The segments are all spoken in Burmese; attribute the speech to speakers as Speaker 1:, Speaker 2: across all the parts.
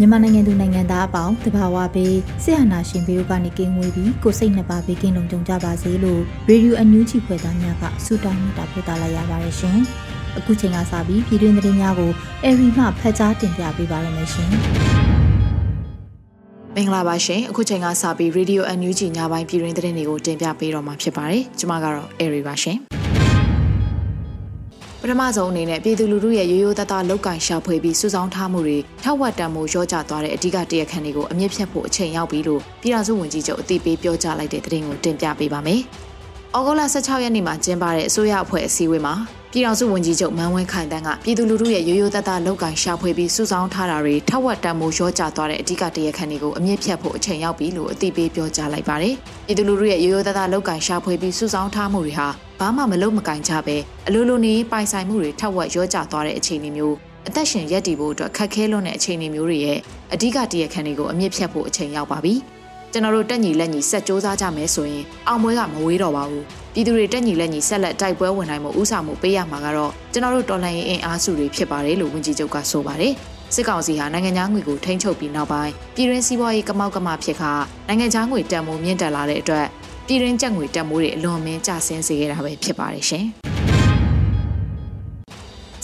Speaker 1: မြန်မာနိုင်ငံသူနိုင်ငံသားအပေါင်းတဘာဝပေးဆရာနာရှင်ပေတို့ကနေကင်းဝေးပြီးကိုစိတ်နှစ်ပါးပေးကင်းလုံးကြုံကြပါစေလို့ရေဒီယိုအန်ယူဂျီဖွယ်သားများကဆုတောင်းမေတ္တာပို့သလာရပါတယ်ရှင်။အခုချိန်ကစပြီးပြည်တွင်းသတင်းများကိုအေရီမှဖတ်ကြားတင်ပြပေးပါရမရှင်။
Speaker 2: မင်္ဂလာပါရှင်အခုချိန်ကစပြီး Radio NUG ညပိုင်းပြည်တွင်းသတင်းတွေကိုတင်ပြပေးတော့မှာဖြစ်ပါတယ်ကျွန်မကတော့ Airy ပါရှင်ပ ထမဆုံးအနေနဲ့ပြည်သူလူထုရဲ့ရိုးရိုးသားသားလောက်ကင်ရှာဖွေပြီးစုဆောင်းထားမှုတွေထောက်ဝတ်တံမိုးရောကြသွားတဲ့အဓိကတရခန့်တွေကိုအမြင့်ဖြတ်ဖို့အချိန်ရောက်ပြီလို့ပြည်ထောင်စုဝန်ကြီးချုပ်အသိပေးပြောကြားလိုက်တဲ့သတင်းကိုတင်ပြပေးပါမယ်။ဩဂုတ်လ16ရက်နေ့မှာကျင်းပတဲ့အစိုးရအဖွဲ့အစည်းအဝေးမှာ ပြည်ထောင်စုဝန်ကြီးချုပ်မန်းဝင်းခိုင်တန်းကပြည်သူလူထုရဲ့ရိုးရိုးသားသားလောက်ကင်ရှာဖွေပြီးစုဆောင်းထားတာတွေထောက်ဝတ်တံမိုးရောကြသွားတဲ့အဓိကတရခန့်တွေကိုအမြင့်ဖြတ်ဖို့အချိန်ရောက်ပြီလို့အသိပေးပြောကြားလိုက်ပါတယ်။ပြည်သူလူထုရဲ့ရိုးရိုးသားသားလောက်ကင်ရှာဖွေပြီးစုဆောင်းထားမှုတွေဟာဘာမှမလုပ်မကင်ကြပဲအလိုလိုနေပိုင်ဆိုင်မှုတွေထပ်ဝက်ရောကျသွားတဲ့အခြေအနေမျိုးအသက်ရှင်ရက်တည်ဖို့အတွက်ခက်ခဲလွန်းတဲ့အခြေအနေမျိုးတွေရဲ့အဓိကတရခန့်တွေကိုအမြင့်ဖြတ်ဖို့အချိန်ရောက်ပါပြီကျွန်တော်တို့တက်ညီလက်ညီဆက်စ조사ကြမယ်ဆိုရင်အောင်ပွဲကမဝေးတော့ပါဘူး ပြည်သူတွေတက်ညီလက်ညီဆက်လက်တိုက်ပွဲဝင်နိုင်မှုဥဆောင်မှုပေးရမှာကတော့ကျွန်တော်တို့တော်လှန်ရေးအင်အားစုတွေဖြစ်ပါတယ်လို့ဝန်ကြီးချုပ်ကဆိုပါတယ်စစ်ကောင်စီဟာနိုင်ငံခြားငွေကိုထိန်းချုပ်ပြီးနောက်ပိုင်းပြည်တွင်းစီးပွားရေးကမောက်ကမဖြစ်ခါနိုင်ငံခြားငွေတန်ဖိုးမြင့်တက်လာတဲ့အတွက်ပြည်တွင်းကျပ်ငွေတက်မိုးတွေအလွန်မင်းကျဆင်းစေခဲ့တာပဲဖြစ်ပါတယ်ရှင်။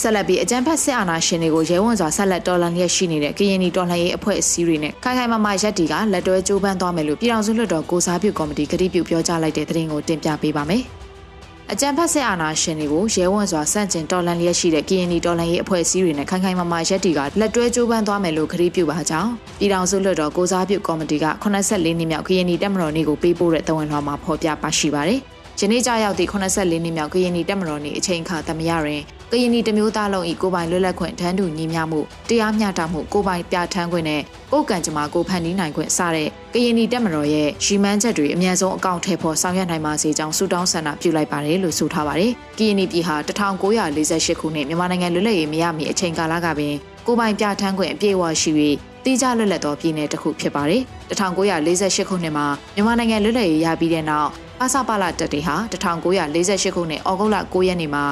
Speaker 2: ဆက်လက်ပြီးအကြံဖက်စစ်အာဏာရှင်တွေကိုရဲဝံစွာဆက်လက်တော်လှန်ရရှိနေတဲ့ကရင်နီတော်လှန်ရေးအဖွဲ့အစည်းတွေနဲ့ခိုင်ခိုင်မာမာရက်တီကလက်တွဲကြိုးပမ်းသွားမယ်လို့ပြည်ထောင်စုလွှတ်တော်ကိုစားပြုကော်မတီကတိပြုပြောကြားလိုက်တဲ့သတင်းကိုတင်ပြပေးပါမယ်။အကြံဖက်စစ်အာဏာရှင်တွေကိုရဲဝံစွာစန့်ကျင်တော်လှန်လျက်ရှိတဲ့ KNY တော်လှန်ရေးအဖွဲ့အစည်းတွေနဲ့ခိုင်ခိုင်မာမာရက်တီကလက်တွဲကြိုးပမ်းသွားမယ်လို့ခရီးပြုပါကြောင်းပြည်ထောင်စုလွှတ်တော်ကိုစားပြုကော်မတီက84နှစ်မြောက် KNY တက်မတော်နေ့ကိုပေးပို့တဲ့တဝန်လွှာမှာဖော်ပြပါရှိပါတယ်။ယနေ့ကြောက်ရောက်သည့်84နှစ်မြောက် KNY တက်မတော်နေ့အချိန်အခါသမယတွင် ကရင်နီတမျိုးသားလုံးဤကိုပိုင်လွတ်လပ်ခွင့်တန်းတူညီမျှမှုတရားမျှတမှုကိုပိုင်ပြဋ္ဌာန်းခွင့်နဲ့ကိုယ်ကံကြမ္မာကိုဖန်တီးနိုင်ခွင့်စတဲ့ကရင်နီတက်မတော်ရဲ့ရှီမန်းချက်တွေအများဆုံးအကောင့်ထဲပေါ်ဆောင်ရွက်နိုင်ပါစေကြောင်းဆုတောင်းဆန္ဒပြုလိုက်ပါတယ်လို့ဆိုထားပါတယ်။ကရင်နီပြည်ဟာ1948ခုနှစ်မြန်မာနိုင်ငံလွတ်လပ်ရေးမရမီအချိန်ကာလကပင်ကိုပိုင်ပြဋ္ဌာန်းခွင့်အပြည့်အဝရှိ၍တိကျလွတ်လပ်သောပြည်နယ်တစ်ခုဖြစ်ပါတယ်။1948ခုနှစ်မှာမြန်မာနိုင်ငံလွတ်လပ်ရေးရပြီးတဲ့နောက်ပါစာပါလာတက်တွေဟာ1948ခုနှစ်ဩဂုတ်လ9ရက်နေ့မှာ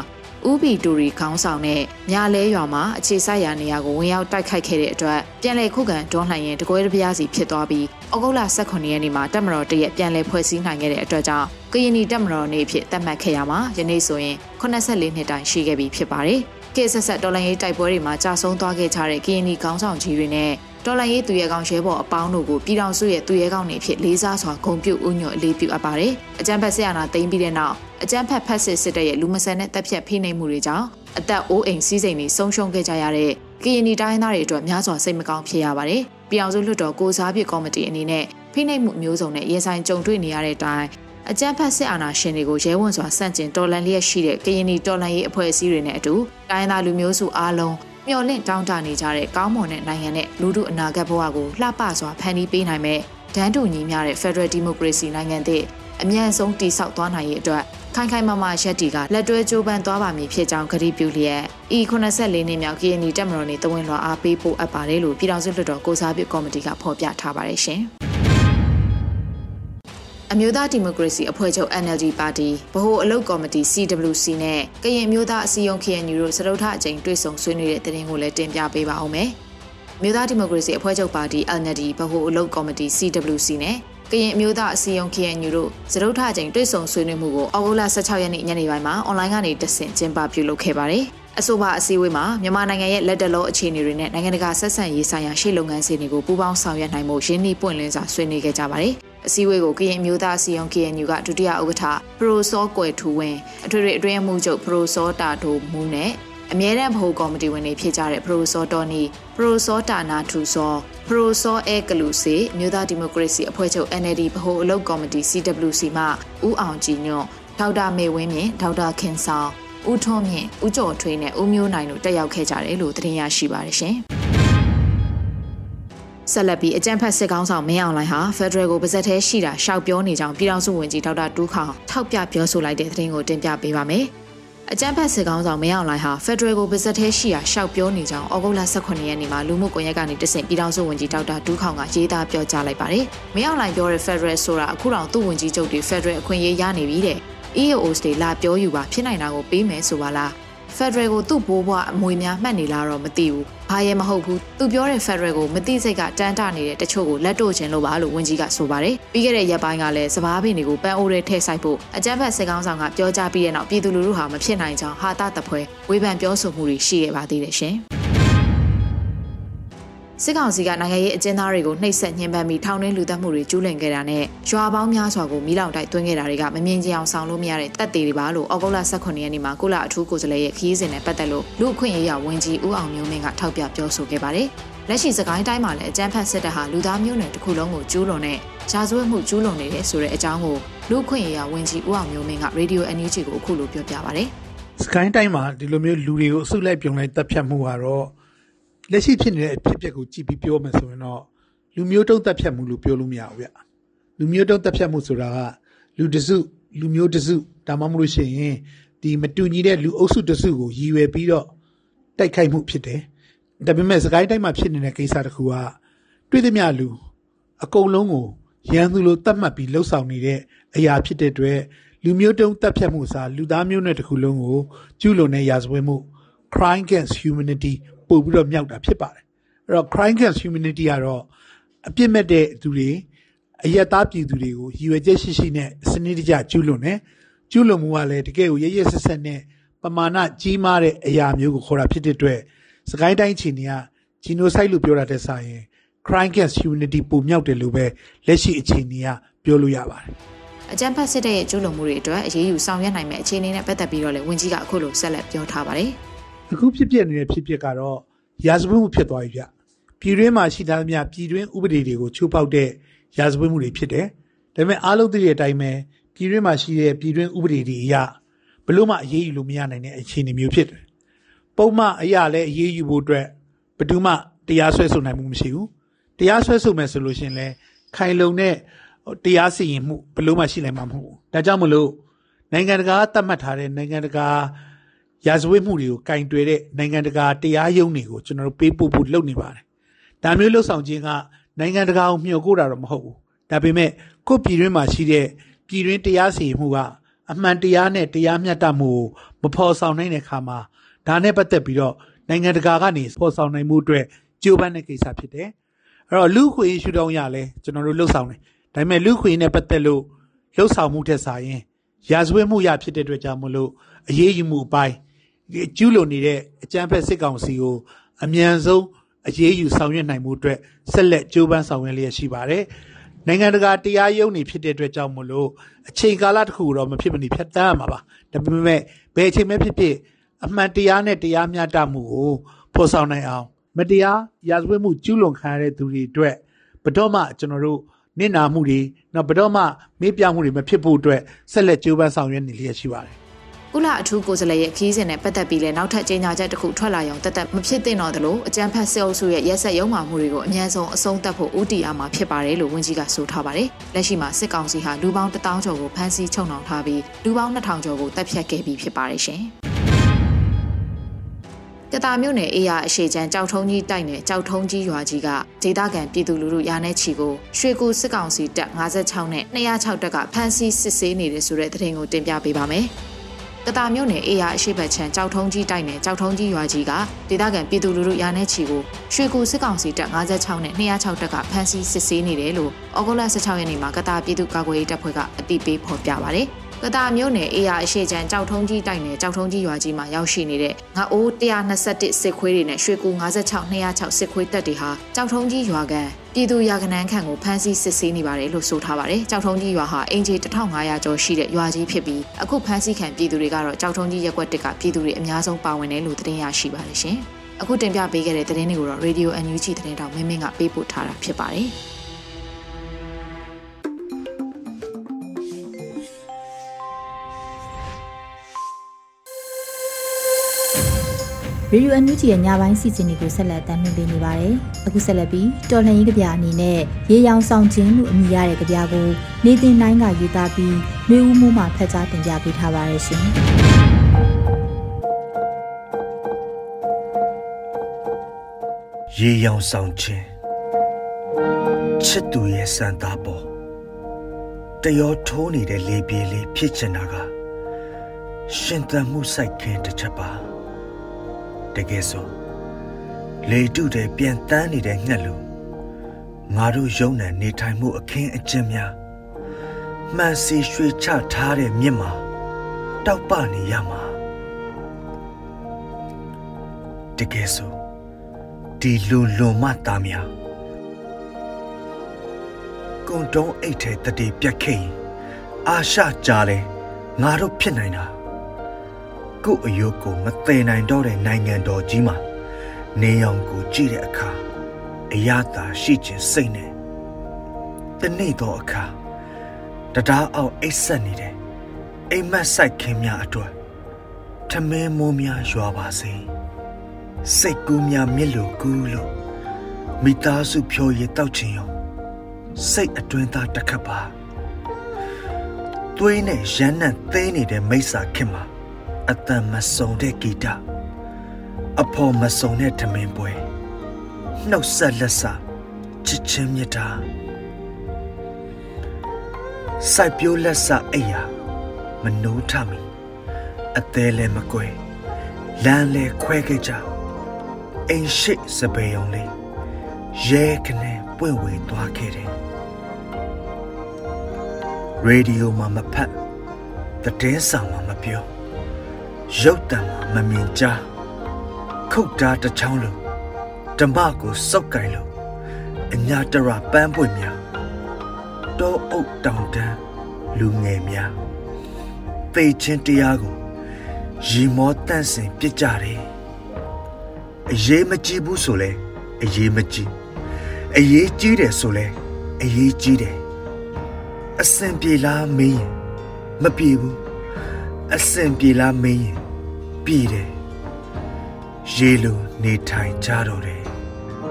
Speaker 2: ဥပီတူရီခေါင်းဆောင်နဲ့ညာလဲရွာမှာအခြေစိုက်ရာနေရာကိုဝင်ရောက်တိုက်ခိုက်ခဲ့တဲ့အတွက်ပြန်လည်ခုခံတွန်းလှန်ရင်တကွဲတပြားစီဖြစ်သွားပြီးဩဂုတ်လ18ရက်နေ့မှာတပ်မတော်တရက်ပြန်လည်ဖွဲ့စည်းနိုင်ခဲ့တဲ့အတွက်ကြောင့်ကရင်နီတပ်မတော်နေ့ဖြစ်သတ်မှတ်ခဲ့ရမှာယနေ့ဆိုရင်84နှစ်တိုင်ရှိခဲ့ပြီဖြစ်ပါတယ်။ကေဆက်ဆက်တော်လှန်ရေးတိုက်ပွဲတွေမှာကြာဆုံးသွားခဲ့ကြတဲ့ကရင်နီခေါင်းဆောင်ကြီးတွေနဲ့တော်လိုင်းရေးသူရဲကောင်းရဲဘော်အပေါင်းတို့ကိုပြည်တော်စုရဲ့သူရဲကောင်းတွေဖြစ်လေးစားစွာဂုဏ်ပြုဥညွတ်အလေးပြုအပ်ပါတယ်။အကြံဖက်ဆရာနာသိမ်းပြီးတဲ့နောက် အကြမ်းဖက်ဖက်စစ်စစ်တပ်ရဲ့လူမဆန်တဲ့တပ်ဖြတ်ဖိနှိပ်မှုတွေကြောင့်အသက်အိုးအိမ်စီးစိမ်တွေဆုံးရှုံးခဲ့ကြရတဲ့ကရင်နီတိုင်းသားတွေအတွက်များစွာစိတ်မကောင်းဖြစ်ရပါတယ်။ပြောင်စုလွှတ်တော်ကိုစားပြကော်မတီအနေနဲ့ဖိနှိပ်မှုမျိုးစုံနဲ့ရင်ဆိုင်ကြုံတွေ့နေရတဲ့အတိုင်းအကြမ်းဖက်စစ်အာဏာရှင်တွေကိုရဲဝံစွာဆန့်ကျင်တော်လှန်လျက်ရှိတဲ့ကရင်နီတော်လှန်ရေးအဖွဲ့အစည်းတွေနဲ့အတူတိုင်းသားလူမျိုးစုအားလုံးမျှော်လင့်တောင်းတနေကြတဲ့ကောင်းမွန်တဲ့နိုင်ငံနဲ့လူထုအနာဂတ်ဘဝကိုလှပစွာဖန်တီးပေးနိုင်မဲ့ဒန်းတူညီမျှတဲ့ Federal Democracy နိုင်ငံသစ် အမြန်ဆုံးတည်ဆောက်သွားနိုင်ရေးအတွက်ခိုင်ခိုင်မာမာရက်တီကလက်တွဲကြိုးပမ်းသွားပါမည်ဖြစ်ကြောင်းကတိပြုလျက် E84 နှစ်မြောက် KNY တက်မတော်နေတဝင်းလွှာအားပေးဖို့အပ်ပါတယ်လို့ပြည်ထောင်စုလွှတ်တော်ကိုစားပြုကော်မတီကဖော်ပြထားပါတယ်ရှင်။အမျိုးသားဒီမိုကရေစီအဖွဲ့ချုပ် NLD ပါတီဗဟိုအလုပ်ကော်မတီ CWC နဲ့ကရင်မျိုးသားအစည်းအရုံး KNU တို့စတုထအကြိမ်တွေ့ဆုံဆွေးနွေးတဲ့တင်ကိုလည်းတင်ပြပေးပါအောင်မယ်။မြို့သားဒီမိုကရေစီအဖွဲ့ချုပ်ပါတီ NLD ဗဟိုအလုပ်ကော်မတီ CWC နဲ့ ကရင်အမျိုးသားအစည်းအရုံး KNU တို့စတုထအကြိမ်တွေ့ဆုံဆွေးနွေးမှုကိုအောက်တိုဘာ16ရက်နေ့ညနေပိုင်းမှာအွန်လိုင်းကနေတဆင့်ကျင်းပပြုလုပ်ခဲ့ပါတယ်အဆိုပါအစည်းအဝေးမှာမြန်မာနိုင်ငံရဲ့လက်တလောအခြေအနေတွေနဲ့နိုင်ငံတကာဆက်ဆံရေးဆိုင်ရာရှေ့လုပ်ငန်းစဉ်တွေကိုပူးပေါင်းဆောင်ရွက်နိုင်မှုရင်းနှီးပွင့်လင်းစွာဆွေးနွေးခဲ့ကြပါတယ်။အစည်းအဝေးကိုကရင်မျိုးသားအစည်းအရုံး KNU ကဒုတိယဥက္ကဋ္ဌပရိုစောကွယ်ထူဝင်းအထွေထွေအတွင်းမှုချုပ်ပရိုစောတာတိုမူနဲ့အမြဲတမ်းဗဟိုကော်မတီဝင်တွေဖြစ်ကြတဲ့ပရိုစောတော်နီပရိုစောတာနာထူစော ပရိုစောအဲကလူစီမြို့သားဒီမိုကရေစီအဖွဲ့ချုပ် NLD ဗဟိုအလုပ်ကော်မတီ CWC မှဦးအောင်ကြည်ညွန့်ဒေါက်တာမေဝင်းမြင့်ဒေါက်တာခင်ဆောင်ဦးထွန်းမြင့်ဦးကျော်ထွေးနဲ့ဦးမျိုးနိုင်တို့တက်ရောက်ခဲ့ကြတယ်လို့သတင်းရရှိပါတယ်ရှင်ဆက်လက်ပြီးအကြံဖတ်စစ်ကောင်းဆောင်မင်းအောင်လှိုင်ဟာဖက်ဒရယ်ကိုပါဇက်သေးရှိတာရှောက်ပြောနေကြောင်းပြည်ထောင်စုဝန်ကြီးဒေါက်တာတူးခေါင်ထောက်ပြပြောဆိုလိုက်တဲ့သတင်းကိုတင်ပြပေးပါမယ်။ အကြံဖတ်စစ်ကောင်းဆောင်မင်းအောင်လှိုင်ဟာဖက်ဒရယ်ကိုပါဇက်သေးရှိတာရှောက်ပြောနေကြောင်းဩဂုတ်လ18ရက်နေ့မှာလူမှုကွန်ရက်ကနေတဆင့်ပြည်ထောင်စုဝန်ကြီးဒေါက်တာတူးခေါင်ကရေးသားပြောကြားလိုက်ပါတယ်။မင်းအောင်လှိုင်ပြောတဲ့ဖက်ဒရယ်ဆိုတာအခုတောင်သူ့ဝန်ကြီးချုပ်တွေဖက်ဒရယ်အခွင့်အရေးရနေပြီတဲ့။ EOS တွေလာပြောယူပါဖြစ်နိုင်တာကိုပေးမယ်ဆိုပါလား Federal ကိုသူ့ဘိုးဘွားအမွေများမှတ်နေလားတော့မသိဘူး။ဘာရဲမဟုတ်ဘူး။သူပြောတဲ့ Federal ကိုမသိစိတ်ကတန်းတနေတဲ့တချို့ကိုလက်တို့ခြင်းလို့ပါလို့ဝန်ကြီးကဆိုပါတယ်။ပြီးခဲ့တဲ့ရက်ပိုင်းကလည်းစပားပင်တွေကိုပန်းအိုးထဲထည့်ဆိုင်ဖို့အကြမ်းဖက်စစ်ကောင်းဆောင်ကပြောကြားပြီးတဲ့နောက်ပြည်သူလူထုဟာမဖြစ်နိုင်ကြောင်းဟာတာတပွဲဝေဖန်ပြောဆိုမှုတွေရှိခဲ့ပါသေးတယ်ရှင်။ စစ်ကောင်စီကနိုင်ငံရေးအကျဉ်းသားတွေကိုနှိပ်စက်ညှဉ်းပန်းပြီးထောင်တွင်းလူသတ်မှုတွေကျူးလွန်ခဲ့တာနဲ့ရွာပေါင်းများစွာကိုမိလောင်တိုက်သွင်းခဲ့တာတွေကမမြင်ကြအောင်ဆောင်လို့မရတဲ့တပ်တွေတွေပါလို့ဩဂုတ်လ18ရက်နေ့မှာကုလအထူးကိုယ်စားလှယ်ရဲ့ခရီးစဉ်နဲ့ပတ်သက်လို့လူအခွင့်အရေးဝန်ကြီးဦးအောင်မျိုးမင်းကထောက်ပြပြောဆိုခဲ့ပါတယ်။လက်ရှိစကိုင်းတိုင်းမှာလည်းအကြမ်းဖက်စစ်တပ်ဟာလူသားမျိုးနွယ်တစ်ခုလုံးကိုကျူးလွန်တဲ့ဂျာဇဝတ်မှုကျူးလွန်နေတယ်ဆိုတဲ့အကြောင်းကိုလူအခွင့်အရေးဝန်ကြီးဦးအောင်မျိုးမင်းကရေဒီယို NUG ကိုအခုလိုပြောပြပါတယ်။
Speaker 3: စကိုင်းတိုင်းမှာဒီလိုမျိုးလူတွေကိုအစုလိုက်ပြုံလိုက်တပ်ဖြတ်မှုကတော့ လက်ရှိဖြစ်နေတဲ့အဖြစ်အပျက်ကိုကြည့်ပြီးပြောမယ်ဆိုရင်တော့လူမျိုးတုံးတက်ဖြတ်မှုလို့ပြောလို့မရဘူးဗျလူမျိုးတုံးတက်ဖြတ်မှုဆိုတာကလူတစုလူမျိုးတစုဒါမှမဟုတ်ရှင်ရင်ဒီမတူညီတဲ့လူအုပ်စုတစုကိုရည်ရွယ်ပြီးတော့တိုက်ခိုက်မှုဖြစ်တယ်ဒါပေမဲ့စကိုင်းတိုင်းမှာဖြစ်နေတဲ့ကိစ္စတခုကတွေ့သမျှလူအကုန်လုံးကိုရန်သူလိုတတ်မှတ်ပြီးလှုပ်ဆောင်နေတဲ့အရာဖြစ်တဲ့အတွက်လူမျိုးတုံးတက်ဖြတ်မှုစာလူသားမျိုးနွယ်တစ်ခုလုံးကိုကျူးလွန်တဲ့ရာဇဝတ်မှု crime against humanity ပို့ပြီးတော့မြောက်တာဖြစ်ပါတယ်အဲ့တော့ crime against humanity ကတော့အပြစ်မဲ့တဲ့သူတွေအယက်သားပြည်သူတွေကိုရည်ရွယ်ချက်ရှိရှိနဲ့စနစ်တကျကျူးလွန်တယ်ကျူးလွန်မှုကလည်းတကယ်ကိုရရဆက်ဆက်နဲ့ပမာဏကြီးမားတဲ့အရာမျိုးကိုခေါ်တာဖြစ်တဲ့အတွက်စကိုင်းတိုင်းချီနေက genocide လို့ပြောတာတဲ့ဆိုင်ရင် crime against humanity ပုံမြောက်တယ်လို့ပဲလက်ရှိအခြေအနေကပြောလို့ရပါတယ်
Speaker 2: အကြံဖတ်စစ်တဲ့ရဲ့ကျူးလွန်မှုတွေအတွက်အရေးယူဆောင်ရွက်နိုင်မယ့်အခြေအနေနဲ့ပတ်သက်ပြီးတော့လည်းဝန်ကြီးကအခုလိုဆက်လက်ပြောထားပါတယ်။
Speaker 3: အခုဖြစ်ပျက်နေတဲ့ဖြစ်ပျက်ကတော့ရာဇဝတ်မှုဖြစ်သွားပြီဗျပြည်တွင်းမှာရှိသားသမျှပြည်တွင်းဥပဒေတွေကိုချိုးဖောက်တဲ့ရာဇဝတ်မှုတွေဖြစ်တယ်ဒါပေမဲ့အားလုံးသိတဲ့အတိုင်းပဲပြည်တွင်းမှာရှိတဲ့ပြည်တွင်းဥပဒေတွေအရဘလို့မှအရေးယူလို့မရနိုင်တဲ့အခြေအနေမျိုးဖြစ်တယ်ပုံမှန်အရာလည်းအရေးယူဖို့အတွက်ဘယ်သူမှတရားစွဲဆိုနိုင်မှုမရှိဘူးတရားစွဲဆိုမယ်ဆိုလို့ရှင်လဲခိုင်လုံတဲ့တရားစီရင်မှုဘလို့မှရှိနိုင်မှာမဟုတ်ဘူးဒါကြောင့်မလို့နိုင်ငံတကာသတ်မှတ်ထားတဲ့နိုင်ငံတကာ ရာဇဝတ်မှုတွေကိုကင်တွယ်တဲ့နိုင်ငံတကာတရားရုံးတွေကိုကျွန်တော်တို့ပေးပို့ဖို့လုပ်နေပါတယ်။ဒါမျိုးလှုပ်ဆောင်ခြင်းကနိုင်ငံတကာကိုမျှော်ကိုတာတော့မဟုတ်ဘူး။ဒါပေမဲ့ကိုပြည်တွင်းမှာရှိတဲ့ပြည်တွင်းတရားစီရင်မှုကအမှန်တရားနဲ့တရားမျှတမှုကိုမဖော်ဆောင်နိုင်တဲ့အခါမှာဒါနဲ့ပတ်သက်ပြီးတော့နိုင်ငံတကာကနေဖော်ဆောင်နိုင်မှုအတွက်ကြိုးပမ်းတဲ့ကိစ္စဖြစ်တယ်။အဲ့တော့လူခွေရှုထောင့်ရလဲကျွန်တော်တို့လှုပ်ဆောင်တယ်။ဒါပေမဲ့လူခွေနဲ့ပတ်သက်လို့လှုပ်ဆောင်မှုထက်စာရင်ရာဇဝတ်မှုရဖြစ်တဲ့အတွက်ကြောင့်မလို့အရေးယူမှုအပိုင်း ကျူးလွန်နေတဲ့အကြမ်းဖက်စစ်ကောင်စီကိုအမြန်ဆုံးအရေးယူဆောင်ရွက်နိုင်မှုအတွက်ဆက်လက်ကြိုးပမ်းဆောင်ရွက်လျက်ရှိပါတယ်။နိုင်ငံတကာတရားရုံးနေဖြစ်တဲ့အတွက်ကြောင့်မလို့အချိန်ကာလတစ်ခုတော့မဖြစ်မနေဖြတ်တန်းရမှာပါ။ဒါပေမဲ့ဘယ်အချိန်မှဖြစ်ဖြစ်အမှန်တရားနဲ့တရားမျှတမှုကိုဖော်ဆောင်နိုင်အောင်မတရားရာဇဝတ်မှုကျူးလွန်ခံရတဲ့သူတွေအတွက်ဘတော်မှကျွန်တော်တို့နစ်နာမှုတွေနောက်ဘတော်မှမေးပြမှုတွေမဖြစ်ဖို့အတွက်ဆက်လက်ကြိုးပမ်းဆောင်ရွက်နေလျက်ရှိပါတယ်
Speaker 2: ကုလအထူးကိုယ်စားလှယ်ရဲ့ခီးစဉ်နဲ့ပတ်သက်ပြီးလည်းနောက်ထပ်ကြေညာချက်တစ်ခုထွက်လာရုံတက်တက်မဖြစ်သင့်တော့သလိုအကြံဖတ်စစ်အုပ်စုရဲ့ရက်ဆက်ရုံမှမှုတွေကိုအများဆုံးအဆုံးသတ်ဖို့ဦးတည်အားမှာဖြစ်ပါတယ်လို့ဝန်ကြီးကဆိုထားပါတယ်။လက်ရှိမှာစစ်ကောင်စီဟာလူပေါင်း1000ကျော်ကိုဖမ်းဆီးချုပ်နှောင်ထားပြီးလူပေါင်း2000ကျော်ကိုတပ်ဖြတ်ခဲ့ပြီးဖြစ်ပါတယ်ရှင်။ကတာမြို့နယ်အေးရအရှိချမ်းကြောက်ထုံးကြီးတိုက်နယ်ကြောက်ထုံးကြီးရွာကြီးကဒေသခံပြည်သူလူထုရာနဲ့ချီကိုရွှေကူစစ်ကောင်စီတပ်56နဲ့206တပ်ကဖမ်းဆီးစစ်ဆေးနေတဲ့ဆိုတဲ့သတင်းကိုတင်ပြပေးပါမယ်။ ကတာမြို့နယ်အေးရအရှိဘက်ချံကြောက်ထုံးကြီးတိုက်နယ်ကြောက်ထုံးကြီးရွာကြီးကဒေသခံပြည်သူလူထုရာနဲ့ချီကိုရွှေကူစစ်ကောင်စီတပ်56နဲ့206တပ်ကဖမ်းဆီးစစ်ဆေးနေတယ်လို့ဩဂုတ်လ16ရက်နေ့မှာကတာပြည်သူ့ကာကွယ်ရေးတပ်ဖွဲ့ကအတိပေးဖော်ပြပါတယ်။ဖ ကတာမျိုးနယ်အေးရအရှိချမ်းကြောက်ထုံးကြီးတိုက်နယ်ကြောက်ထုံးကြီးရွာကြီးမှာရောက်ရှိနေတဲ့ငါအိုး121စစ်ခွေးတွေနဲ့ရွှေကူ56 206စစ်ခွေးတပ်တွေဟာကြောက်ထုံးကြီးရွာကန်ပြည်သူရာကနန်းခန့်ကိုဖမ်းဆီးစစ်ဆေးနေပါတယ်လို့ဆိုထားပါတယ်။ကြောက်ထုံးကြီးရွာဟာအင်ဂျီ1500ကျော်ရှိတဲ့ရွာကြီးဖြစ်ပြီးအခုဖမ်းဆီးခံပြည်သူတွေကတော့ကြောက်ထုံးကြီးရက်ကွက်တစ်ကပြည်သူတွေအများဆုံးပါဝင်တယ်လို့သတင်းရရှိပါတယ်ရှင်။အခုတင်ပြပေးခဲ့တဲ့သတင်းတွေကိုတော့ Radio NUG သတင်းတောင်မင်းမင်းကပေးပို့ထားတာဖြစ်ပါတယ်။
Speaker 1: ရေဒီယိုအန်ယူဂျီရဲ့ညပိုင်းစီစဉ်တွေကိုဆက်လက်တင်ပြနေပါတယ်။အခုဆက်လက်ပြီးတော်လှန်ရေးကြပြအနေနဲ့ရေရောင်ဆောင်ခြင်းလို့အမည်ရတဲ့ကြပြကိုနေတင်နိုင်ကရေးသားပြီးမျိုးဦးမှုမှဖတ်ကြားတင်ပြပေးထားပါရရှင်။
Speaker 4: ရေရောင်ဆောင်ခြင်းချစ်သူရဲ့စံသားပေါ်တရောထိုးနေတဲ့လေပြေးလေးဖြစ်ချင်တာကရှင်သန်မှုစိုက်ခင်တစ်ချက်ပါ။ တကယ်ဆိုလေတုတဲ့ပြန်တန်းနေတဲ့ငှက်လူငါတို့ယုံနံနေထိုင်မှုအခင်းအကျင်းများမှန်စီရွှေချထားတဲ့မြစ်မှာတောက်ပနေရမှာတကယ်ဆိုဒီလူလွန်မသားများကွန်တုံးအိတ်ထဲတတိပြက်ခိန်အာရှကြားလဲငါတို့ဖြစ်နိုင်တာ ကို့အယုတ်ကိုမသိနိုင်တော့တဲ့နိုင်ငံတော်ကြီးမှာနေအောင်ကိုကြည့်တဲ့အခါအရသာရှိခြင်းစိတ်နဲ့တနေ့တော့အခါတရားအောင်အိတ်ဆက်နေတယ်အိမ်မက်ဆိုင်ခင်များအတွက်ထမင်းမိုးများရွာပါစေစိတ်ကူးများမြစ်လိုကူးလို့မိသားစုဖြိုရတောက်ချင်ရောစိတ်အတွင်းသားတစ်ခတ်ပါသွေးနဲ့ရမ်းနဲ့သေးနေတဲ့မိစ္ဆာခင်မှာ အတန်မစုံတဲ့ဂီတအဖော်မစုံတဲ့ထမင်းပွဲနှုတ်ဆက်လက်စချစ်ချင်းမြတ်တာစိုက်ပျိုးလက်စအိယာမနိုးထမီအသေးလည်းမကွယ်လမ်းလဲခွဲခဲ့ကြအိမ်ရှိစပယ်ုံလေးရဲခနဲ့ပွင့်ဝေသွားခဲ့တယ်ရေဒီယိုမှာမဖတ်တဲ့င်းဆောင်မှာမပြော ရုပ်တံမှာမမြင်ကြားခုတ်တာတစ်ချောင်းလုံးဓမ္မကိုစုပ်ကင်လို့အညာတရပန်းပွင့်များတောအုပ်တောင်တန်းလူငယ်များသိချင်းတရားကိုရီမောတန့်စင်ပြစ်ကြတယ်အရေးမကြီးဘူးဆိုလဲအရေးမကြီးအရေးကြီးတယ်ဆိုလဲအရေးကြီးတယ်အစင်ပြေလားမင်းမပြေဘူးအစင်ပြေလားမင်း ပြည်တယ်ရေလိုနေထိုင်ကြတော့တယ်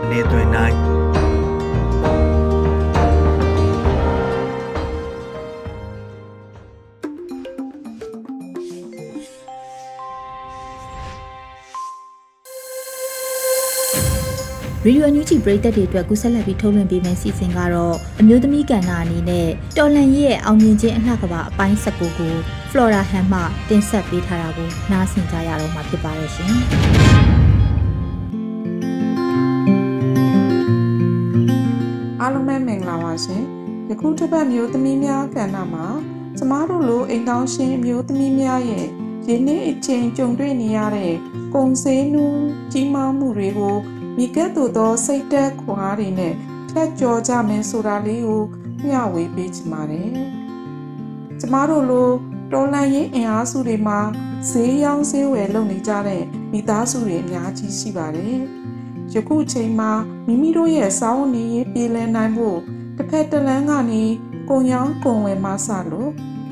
Speaker 4: နေသွင်းနိုင်
Speaker 1: ရေဒီယိုအန်ယူဂျီပရိသတ်တွေအတွက်ကူးဆက်လက်ပြီးထုတ်လွှင့်ပေးမယ့်စီစဉ်ကတော့အမျိုးသမီးကဏ္ဍအနေနဲ့တော်လန်ရဲ့အောင်မြင်ခြင်းအလှကဘာအပိုင်း၁၉ကို Flora Han မှတင်ဆက်ပေးထားတာကိုနားဆင်ကြရတော့မှာဖြစ်ပါတယ်ရှင်။
Speaker 5: အားလုံးပဲမင်္ဂလာပါရှင်။ယခုတစ်ပတ်မျိုးသမီးများကဏ္ဍမှာကျမတို့လိုအိမ်ကောင်းရှင်မျိုးသမီးများရဲ့ရင်းနှီးအချင်းကြုံတွေ့နေရတဲ့ကုံစင်းနူးကြီးမားမှုတွေကိုမိကဲ့သို့သောစိတ်သက်ခွန်အားတွေနဲ့ဖြတ်ကျော်ကြမယ်ဆိုတာလေးကိုမျှဝေပေးချင်ပါတယ်။ကျမတို့လို တော်လန်ရေးအင်အားစုတွေမှာဈေးရောင်းဈေးဝယ်လုပ်နေကြတဲ့မိသားစုတွေအများကြီးရှိပါတယ်။ယခုချိန်မှာမိမိတို့ရဲ့စောင်းနေရေးပြည်လည်နိုင်ဖို့တစ်ဖက်တစ်လမ်းကနေကုံရောင်းကုံဝယ်မှစလို့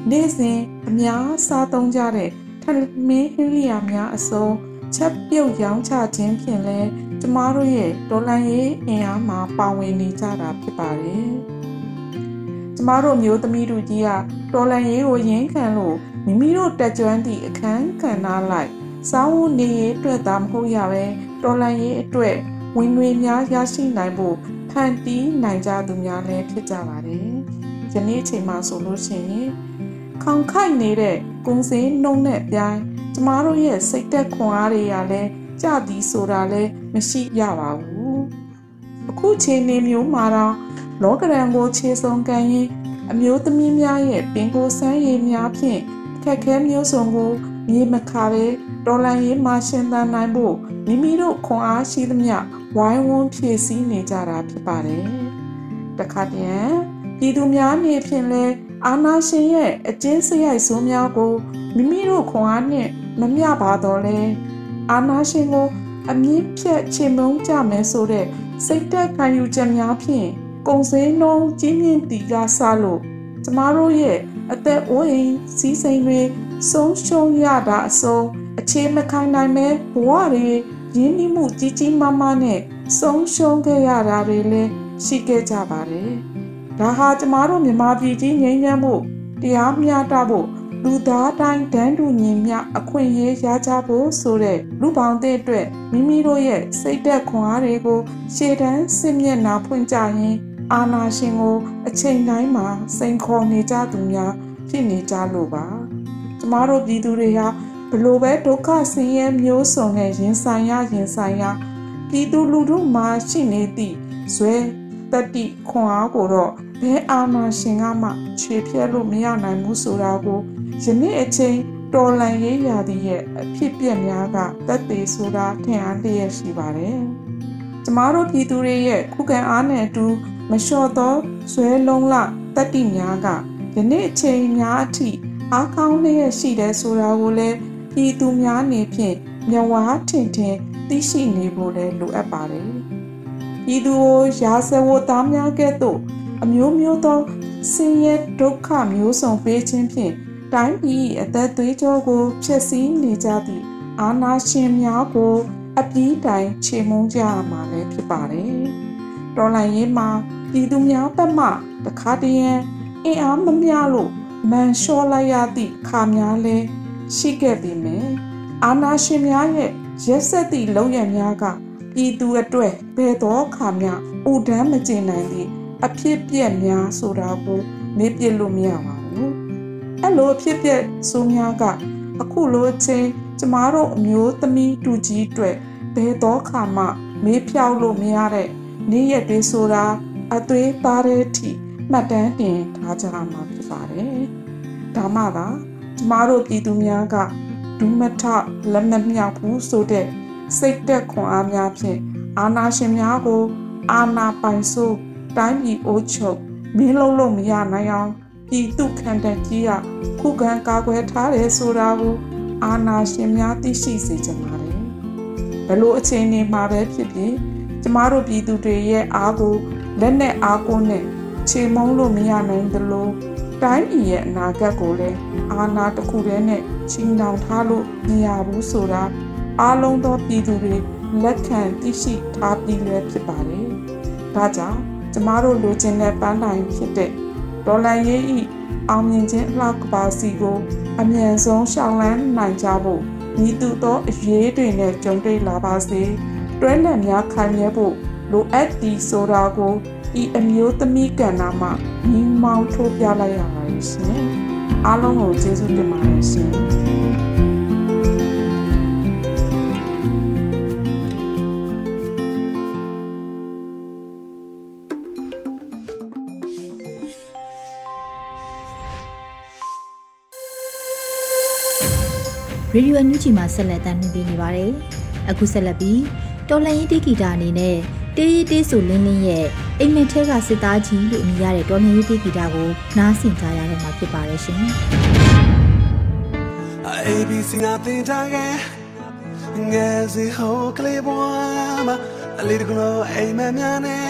Speaker 5: နေ့စဉ်အများစားသုံးကြတဲ့ထမင်းဟင်းလျာများအစုံချက်ပြုတ်ရောင်းချခြင်းဖြင့်လဲကျမတို့ရဲ့ဒေါ်လာရေးအင်အားမှာပါဝင်နေကြတာဖြစ်ပါတယ်။ ကျမတို့မျိုးသမီးတို့ကြီးကဒေါ်လာရေးကိုရင်းခံလို့မိမိတို့တက်ကြွသည့်အခန်းကဏ္ဍလိုက်စောင်းဝနေရေးအတွက်သာမဟုတ်ရပဲဒေါ်လာရေးအတွက်ဝင်ငွေများရရှိနိုင်ဖို့ဖန်တီးနိုင်ကြသူများလည်းဖြစ်ကြပါတယ်။ယနေ့အချိန်မှာဆိုလို့ရှိရင်ခေါင်ခိုက်နေတဲ့ကုံစင်းနှုံနဲ့ပြိုင်ကျမတို့ရဲ့စိတ်သက်ခွန်အားတွေကလည်းကြသည်ဆိုတာလည်းမရှိရပါဘူးအခုချိန်နေမျိုးမှာတော့ လောကရန်ကိုခြေစုံကန်ရင်အမျိုးသမီးများရဲ့ပင်ကိုယ်ဆန်းရည်များဖြင့်အခက်ခဲမျိုးစုံကိုမြေမခါပဲတော်လန်ရေးမှရှင်သန်နိုင်ဖို့မိမိတို့ခွန်အားရှိသမျှဝိုင်းဝန်းဖြည့်ဆည်းနေကြတာဖြစ်ပါတယ်။တခါတည်းပြည်သူများနေဖြင့်လဲအာနာရှင်ရဲ့အကျဉ်းစရိုက်ဆိုးများကိုမိမိတို့ခွန်အားနှင့်မမျှပါတော့လဲအာနာရှင်ကိုအမြင့်ဖြတ်ချေမုန်းကြမယ်ဆိုတဲ့စိတ်သက်ခံယူချက်များဖြင့် ကုံစင်းနှုံးကြီးမြင့်တီကဆလို့ကျမတို့ရဲ့အသက်အိုးအိမ်စီးစိမ်တွေဆုံးရှုံးရတာအစုံအခြေမခိုင်နိုင်မဲ့ဘဝတွေရင်းနှီးမှုကြီးကြီးမားမားနဲ့ဆုံးရှုံးခဲ့ရတာတွေလည်းရှိခဲ့ကြပါတယ်။ဒါဟာကျမတို့မြန်မာပြည်ကြီးငြိမ်းချမ်းမှုတရားမျှတဖို့လူသားတိုင်းတန်းတူညီမျှအခွင့်အရေးရကြဖို့ဆိုတဲ့လူပေါင်းတဲ့အတွက်မိမိတို့ရဲ့စိတ်သက်ခွန်အားတွေကိုရှေ့တန်းစစ်မျက်နှာဖွင့်ကြရင် အာနာရှင်ကို အချိန်တိုင်းမှာစိန်ခေါ်နေကြသူများဖြစ်နေကြလို့ပါကျမတို့ပြည်သူတွေဟာဘလို့ပဲဒုက္ခဆင်းရဲမျိုးစုံနဲ့ရင်ဆိုင်ရရင်ဆိုင်ရပြည်သူလူထုမှာရှိနေသည့်ဇွဲတတိခွန်အားကိုတော့ဘယ်အာဏာရှင်ကမှခြေဖြတ်လို့မရနိုင်ဘူးဆိုတာကိုယနေ့အချိန်တော်လန်ရေးရာသည့်ရဲ့အဖြစ်ပြက်များကတက်သေးဆိုတာထင်အားလျက်ရှိပါတယ်။ကျမတို့ပြည်သူတွေရဲ့ခုခံအားနဲ့အတူ မလျှော့သောဇွဲလုံးလတက်တိများကယနေ့အချိန်များအထိအားကောင်းလျက်ရှိတယ်ဆိုတာကိုလည်းပြည်သူများနေဖြင့်မျက်ဝါးထင်ထင်သိရှိနေဖို့လည်းလိုအပ်ပါတယ်။ပြည်သူကိုရာဇဝတ်သားများကဲ့သို့အမျိုးမျိုးသောဆင်းရဲဒုက္ခမျိုးစုံပေးခြင်းဖြင့်တိုင်းပြည်အသက်သွေးကြောကိုဖျက်ဆီးနေကြသည့်အာဏာရှင်များကိုအပြည့်တိုင်ချေမှုန်းကြရမှာလည်းဖြစ်ပါတယ်။တော်လှန်ရေးမှာ ပြည်သူများဘက်မှတခါတည်းရန်အင်အားမမျှလို့မန်လျှော့လိုက်ရသည့်ခါများလည်းရှိခဲ့ပေမယ့်အာဏာရှင်များရဲ့ရက်ဆက်သည့်လုံရများကပြည်သူအတွက်ဘယ်သောခါမျှဥဒန်းမကျင်နိုင်သည့်အဖြစ်ပြက်များဆိုတာကိုမေ့ပြစ်လို့မရပါဘူးအဲ့လိုအဖြစ်ပြက်ဆိုးများကအခုလိုအချိန်ကျမတို့အမျိုးသမီးတူကြီးအတွက်ဘယ်တော့ခါမှမေးဖြောက်လို့မရတဲ့နေ့ရက်တွေဆိုတာ အသွေးသားတဲ့အထိမှတ်တမ်းတင်ထားကြမှာဖြစ်ပါတယ်ဒါမှသာကျမတို့ပြည်သူများကဒုမထလက်မမြောက်ဘူးဆိုတဲ့စိတ်သက်ခွန်အားများဖြင့်အာနာရှင်များကို အာနာပိုင်ဆိုးတိုင်းပြည်အိုးချုပ်မင်းလုံးလို့မရနိုင်အောင်ပြည်သူခံတကြီးကခုခံကာကွယ်ထားတယ်ဆိုတာကိုအာနာရှင်များသိရှိစေချင်ပါတယ်ဘလို့အချိန်နေမှာပဲဖြစ်ဖြစ်ကျမတို့ပြည်သူတွေရဲ့အားကို လက်နဲ့အားကိုနဲ့ခြေမုံလို့မရနိုင်သလိုတိုင်းပြည်ရဲ့အနာဂတ်ကိုလည်းအာဏာတစ်ခုတည်းနဲ့ချင်းတောင်ထားလို့မရဘူးဆိုတာအားလုံးသောပြည်သူတွေလက်ခံသိရှိထားပြီးလည်းဖြစ်ပါတယ်။ဒါကြောင့်ကျမတို့လိုချင်တဲ့ပန်းတိုင်ဖြစ်တဲ့ဒေါ်လာရေးဤအောင်မြင်ခြင်းအလှကပါစီကို အမြန်ဆုံးရှောင်လန်းနိုင်ကြဖို့ဤသူသောအရေးတွေနဲ့ကြုံတွေ့လာပါစေတွဲလက်များခိုင်မြဲဖို့ လိုအပ်သည်ဆိုတာကိုဤအမျိုးသမီးကဏ္ဍမှာညီမောင်ထိုးပြလိုက်ရပါတယ်ရှင်အားလုံးကိုကျေးဇူးတင်ပါတယ်ရှင်
Speaker 1: ရေဒီယိုအန်ယူဂျီမှာဆက်လက်တင်ပြနေပါတယ်။အခုဆက်လက်ပြီးတော်လန်ရေးတီဂီတာအနေနဲ့ တေးရီတေးဆိုလင်းလင်းရဲ့အိမ်မက်ထဲကစစ်သားကြီးလို့အမည်ရတဲ့တော်လန်ရေးတီဂီတာကိုနားဆင်ကြရတဲ့မှာဖြစ်ပါတယ်ရှင်။
Speaker 6: ABC နာတင်ထားခဲ့ငယ်စီဟိုကလေးဘွားမှာအလေးတကလို့အိမ်မက်များနဲ့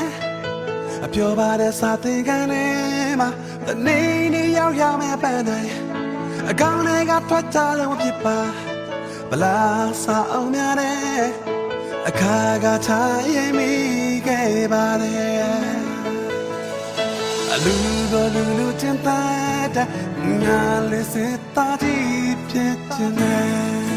Speaker 6: အပြောပါတဲ့စာသင်ခန်းထဲမှာတနေနေရောက်ရမယ့်ပန်းတိုင်းအကောင်တွေကထွက်ကြလို့ဖြစ်ပါဗလာစာအောင်များနဲ့ အခါကထားရင်မိခဲ့ပါတယ်အလူလိုလူလူချင်းတဲ့ငါလေးစစ်သားကြီးဖြစ်ခြင်းညာ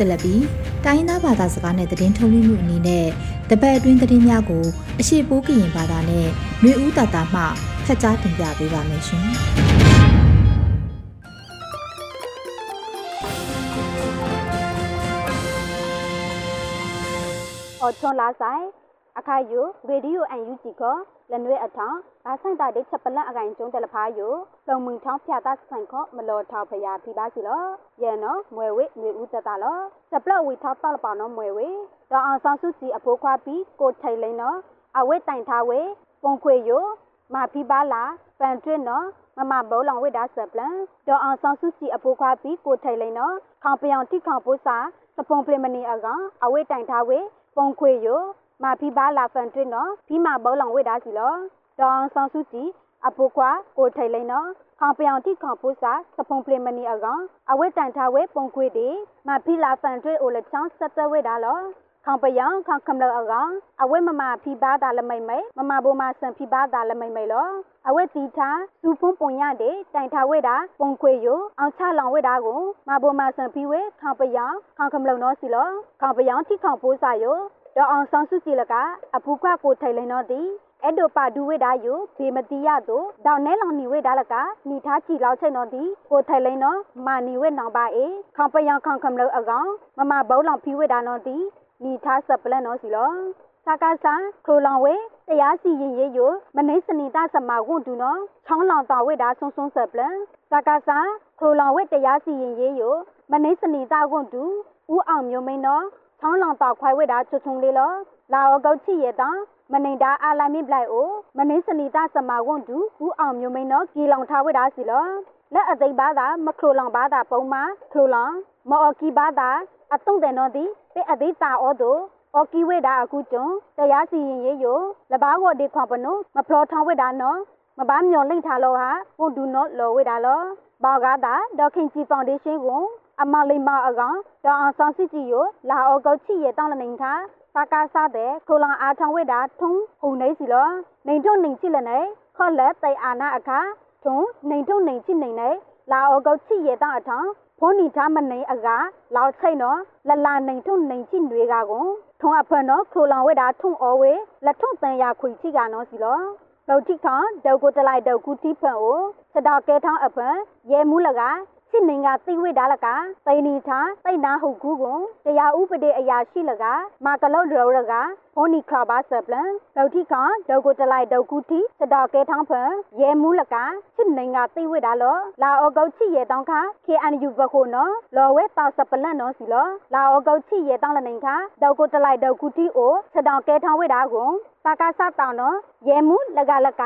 Speaker 1: ဆက်လက်ပြီးတိုင်းရင်းသားဘာသာစကားနဲ့သတင်းထုတ်လွှင့်မှုအနေနဲ့တပတ်အတွင်းသတင်းများကိုအရှိပိုးကရင်ဘာသာနဲ့မျိုးဦးတာတာမှဖတ်ကြားတင်ပြပေးပါမယ်ရှင်။
Speaker 7: အော်ချွန်လာဆိုင်အခါယူရေဒီယိုအန်ယူဂျီက လနွေအထောင်ဘာဆိုင်တာတဲ့ချက်ပလက်အကိုင်ကျုံတယ်လဖာယူလုံမုံချောင်းဖြာတာဆိုင်ခော့မလော်ထောက်ဖရာဖိပါစီလောရဲနော်မွေဝေငွေဦးတတလောစပလဝီထောက်တလပါနော်မွေဝေဒေါအောင်ဆောင်စုစီအဖိုးခွားပြီးကိုထိုင်လိန်နော်အဝဲတိုင်ထားဝေပုံခွေယူမာဖိပါလာပန်တွင်းနော်မမဘောလောင်ဝိဒါဆပ်လန်ဒေါအောင်ဆောင်စုစီအဖိုးခွားပြီးကိုထိုင်လိန်နော်ခေါင်ပြောင်တိခေါင်ပိုးစာစပုံပလမနီအကောင်အဝဲတိုင်ထားဝေပုံခွေယူ မာဖိပါလာဖန်တွင်းနော်ဖီမာဘောလောင်ဝိဒါစီလောဒေါအောင်ဆောင်စုစီအဖိုးခွားကိုထိုင်လိန်နော်ခေါင်ပြောင်တိခေါင်ပိုးစာစပုံပလမနီအကောင်အဝဲတိုင်ထားဝေပုံခွေတီမာဖိလာဖန်တွင်းအိုလက်ချောင်းဆက်တဝိဒါလောခေါင်ပယံခေါင်ကမ္လအကောင်အဝဲမမဖိပါတာလမိတ်မိတ်မမဘိုမဆန်ဖိပါတာလမိတ်မိတ်လောအဝဲတီချာစူဖုံးပုံရတဲ့တိုင်ထားဝဲတာပုံခွေယအောင်ချလောင်ဝဲတာကိုမဘိုမဆန်ဖိဝဲခေါင်ပယံခေါင်ကမ္လနောစီလောခေါင်ပယံတိခေါင်ပိုးစာယ ဒေါအောင်ဆောင်စုစီလကအဖူခွကိုထိုင်လိန်တော့သည်အဲ့ဒိုပါဒူဝေဒါယုဘေမတိယသို့ဒေါနဲလောင်နီဝေဒါလကမိသားချီလောက်ချိန်တော့သည်ကိုထိုင်လိန်တော့မာနီဝေနောင်ပါအေခေါပယံခေါကံလောအကောင်မမဘောလောင်ဖီဝေဒါနော်သည်မိသားစပလန်နော်စီလောစကားဆာခရိုလောင်ဝေတတရားစီရင်ရေးယိုမနိစနီတာစမဝွန်ဒူနော်ချောင်းလောင်တော်ဝိတာဆုံဆုံဆပ်ပလန်စကားစာခရိုလောင်ဝိတရားစီရင်ရေးယိုမနိစနီတာဝွန်ဒူဦးအောင်မျိုးမင်းနော် ချောင်းလောင်တော်ခွိုင်ဝိတာချွချုံလေးလောလာအောကောက်ချီရဲ့တောင်မနေတာအာလိုက်မိပလိုက်အိုမနိစနီတာစမဝွန်ဒူဦးအောင်မျိုးမင်းနော်ကီလောင်ထားဝိတာစီလောလက်အသိဘာသာမခရိုလောင်ဘာသာပုံမှာခရိုလောင်မော်ကီဘာသာအတုံးတယ်နော်ဒီပေအသေးတာအောတို့အော်ကီဝေဒါအခုကျုံတရားစီရင်ရေးယိုလဘာကိုဒီခွန်ပနုမဖလောထောင်းဝေဒါနော်မဘာမျောလိမ့်ထားလို့ဟာဘုဒူနော်လောဝေဒါလောဘောက်ကတာဒေါခင်ကြီးဖောင်ဒေးရှင်းကို အမလေးမအကောင်ဒေါအောင်ဆောင်စစ်ကြီးယိုလာအော်ကောချီရဲ့တောင်းလနေထားစာကားစားတဲ့ခိုလောင်အားထောင်းဝေဒါထုံဟုန်နေစီလောနေထုံနေချစ်လည်းနေခေါ်လက်တိုင်အာနာအခါထုံနေထုံနေချစ်နေနေလာအော်ကောချီရဲ့တောင်းအထောင်းဖုန်နီထားမနေအကားလောက်ချိတ်နော်လလာနေထုံနေချစ်တွေကကိုထုံအဖွနော်ခရိုလောင်ဝဲတာထုံအော်ဝဲလက်ထုံတန်ရခွေချိကနော်စီလောလောက်တိခေါဒေါကိုတလိုက်ဒေါကူတိဖန်အိုစတောက်ကဲထောင်းအဖွရဲမူးလက စစ်နေကသိဝိဒါလကတိန်နီသာတိတ်နာဟုတ်ကူကိုတရားဥပဒေအရာရှိလကမာကလောရောရကဟိုနီခါဘာဆပလန်လောက်တိကဒေါကိုတလိုက်ဒေါကူတီစတောက်ကဲထောင်းဖန်ရဲမူးလကစစ်နေကသိဝိဒါလောလာအောကောက်ချီရဲတောင်းခါ KNU ဘခိုနော်လော်ဝဲတာစပလန်နော်စီလောလာအောကောက်ချီရဲတောင်းလနေခါဒေါကိုတလိုက်ဒေါကူတီအိုစတောက်ကဲထောင်းဝိဒါကိုတာကာစတောင်းနော်ရဲမူးလကလက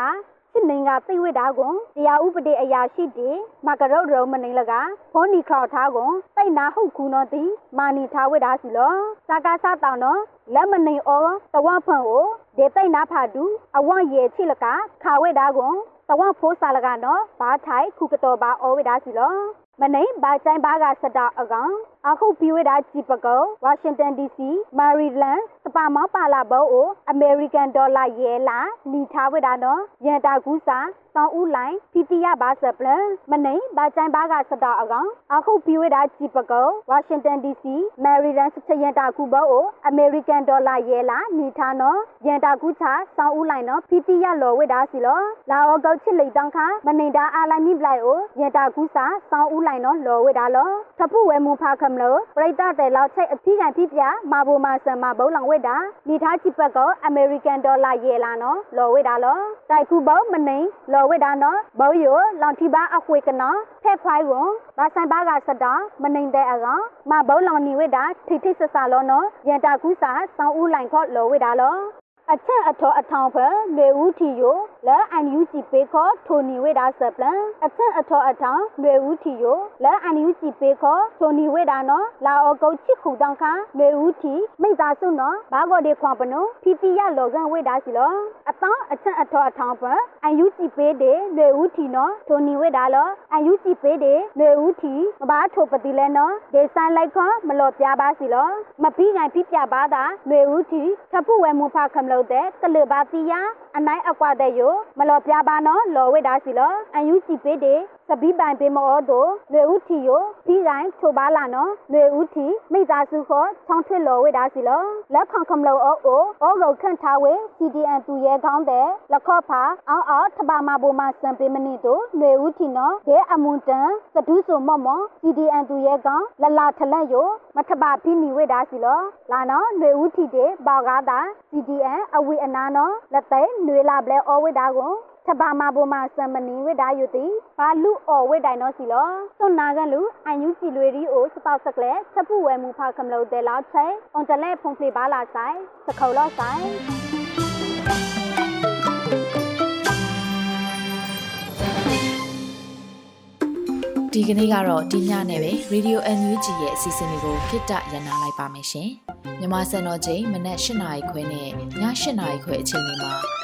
Speaker 7: စစ်နေကသိဝိတာကွန်တရားဥပဒေအရာရှိတီမကရုတ်ရုံမနေလကဖောနီခေါထားကွန်တိတ်နာဟုတ်ကူနော်တီမာနီထားဝိတာစီလောစာကားစားတောင်းနော်လက်မနေအောတဝဖန်ကိုဒေတိတ်နာဖာတူအဝရေချိလကခါဝိတာကွန်တဝဖိုးစာလကနော်ဘာထိုင်ခုကတော်ပါအောဝိတာစီလောမနိဘာချိုင်ဘာကစတာအကောင် အခုပြီးဝဲတာဂျီပကောဝါရှင်တန် DC မာရီလန်စပါမောပါလာဘောအိုအမေရိကန်ဒေါ်လာရဲလာလီထားဝဲတာနော်ရန်တာကူးစာတောင်းဦးလိုင်းဖီတီယာဘာဆပလန်မနိဘာချိုင်ဘာကစတာအကောင်အခုပြီးဝဲတာဂျီပကောဝါရှင်တန် DC မာရီလန်စချရန်တာကူဘောအိုအမေရိကန်ဒေါ်လာရဲလာနီထားနော်ရန်တာကူးချဆောင်းဦးလိုင်းနော်ဖီတီယာလော်ဝဲတာစီလောလာအောကောက်ချစ်လိတောင်းခါမနေတာအာလိုက်မိပလိုက်အိုရန်တာကူးစာဆောင်းဦးလိုင်းနော်လော်ဝဲတာလောထဖူဝဲမူဖာခမလို့ပရိသတ်တဲ့လောက်ချိတ်အထီးကန်ဖြစ်ပြမာဘူမာဆန်မာဘုံလောင်ဝဲတာမိသားချစ်ပတ်ကောအမေရိကန်ဒေါ်လာရဲလာနော်လော်ဝဲတာလောတိုက်ခုဘောမနေလော်ဝဲတာနော်ဘောယိုလောင်တီဘာအခွေကနော်ဖက်ခွိုင်းကိုဘာဆိုင်ဘာကစတာမနေတဲ့အကောင်မဘုံလောင်နေဝဲတာထိထိဆဆလောနော်ရန်တာကူးစာစောင်းဦးလိုင်ခေါ်လော်ဝဲတာလော အချက်အထောအထောင်ဖဲလွေဦးထီယိုလဲအန်ယူဂျီပေခေါ်ထိုနီဝေဒါဆပလန်အချက်အထောအထောင်လွေဦးထီယိုလဲအန်ယူဂျီပေခေါ်ထိုနီဝေဒါနော်လာအောကုတ်ချစ်ခုတောင်းခါလွေဦးထီမိသားစုနော်ဘာဂော်ဒီခွန်ပနုဖီဖီရလောကန်ဝေဒါစီလောအတောင်းအချက်အထောအထောင်ဖဲအန်ယူဂျီပေဒေလွေဦးထီနော်ထိုနီဝေဒါလောအန်ယူဂျီပေဒေလွေဦးထီမဘာထိုပတိလဲနော်ဒေဆိုင်လိုက်ခေါ်မလော်ပြပါစီလောမပြီးနိုင်ပြပြပါတာလွေဦးထီထဖူဝဲမူဖာခမလို့တဲ့ကလဘာတီယာအနိုင်အကွာတဲ့ယမလော်ပြပါနော်လော်ဝဲတာစီလောအန်ယူစီပေးတဲ့စပီးပိုင်ပေးမောတို့လွေဦးထီယပြီးတိုင်းထိုပါလာနော်လွေဦးထီမိသားစုခေါ်ချောင်းထွေလော်ဝဲတာစီလောလက်ခေါခမလို့အိုအိုအောကိုခန့်ထားဝဲ CDN သူရဲကောင်းတဲ့လက်ခော့ဖာအောင်းအောထပါမဘူမစံပေးမနစ်တို့လွေဦးထီနော်ဒဲအမွန်တန်စဒူးဆိုမော့မော့ CDN သူရဲကောင်းလလာထလက်ယမထပါဖိနီဝဲတာစီလောလာနော်လွေဦးထီတဲ့ဘောက်ကားတာ CDN အဝေအနာနော်လက်သိနွေလာပလဲအော်ဝိတာကို ထဘာမဘူမစမနီဝိတာယုတိဘာလူအော်ဝိတိုင်နော်စီလောစွန်နာကလူအန်ယူစီလွေရီအိုစတောက်စကလဲချက်ဖူဝဲမူဖာကမလို့တဲလောက်ချေအွန်တလဲဖုန်ဖလီပါလာဆိုင်စခုံလော့ဆိုင်
Speaker 2: ဒီကနေ့ကတော့ဒီညနဲ့ပဲ Radio NUG ရဲ့အစီအစဉ်လေးကိုခਿੱတရနာလိုက်ပါမယ်ရှင်။မြမစံတော်ချိန်မနက်၈နာရီခွဲနဲ့ည၈နာရီခွဲအချိန်တွေမှာ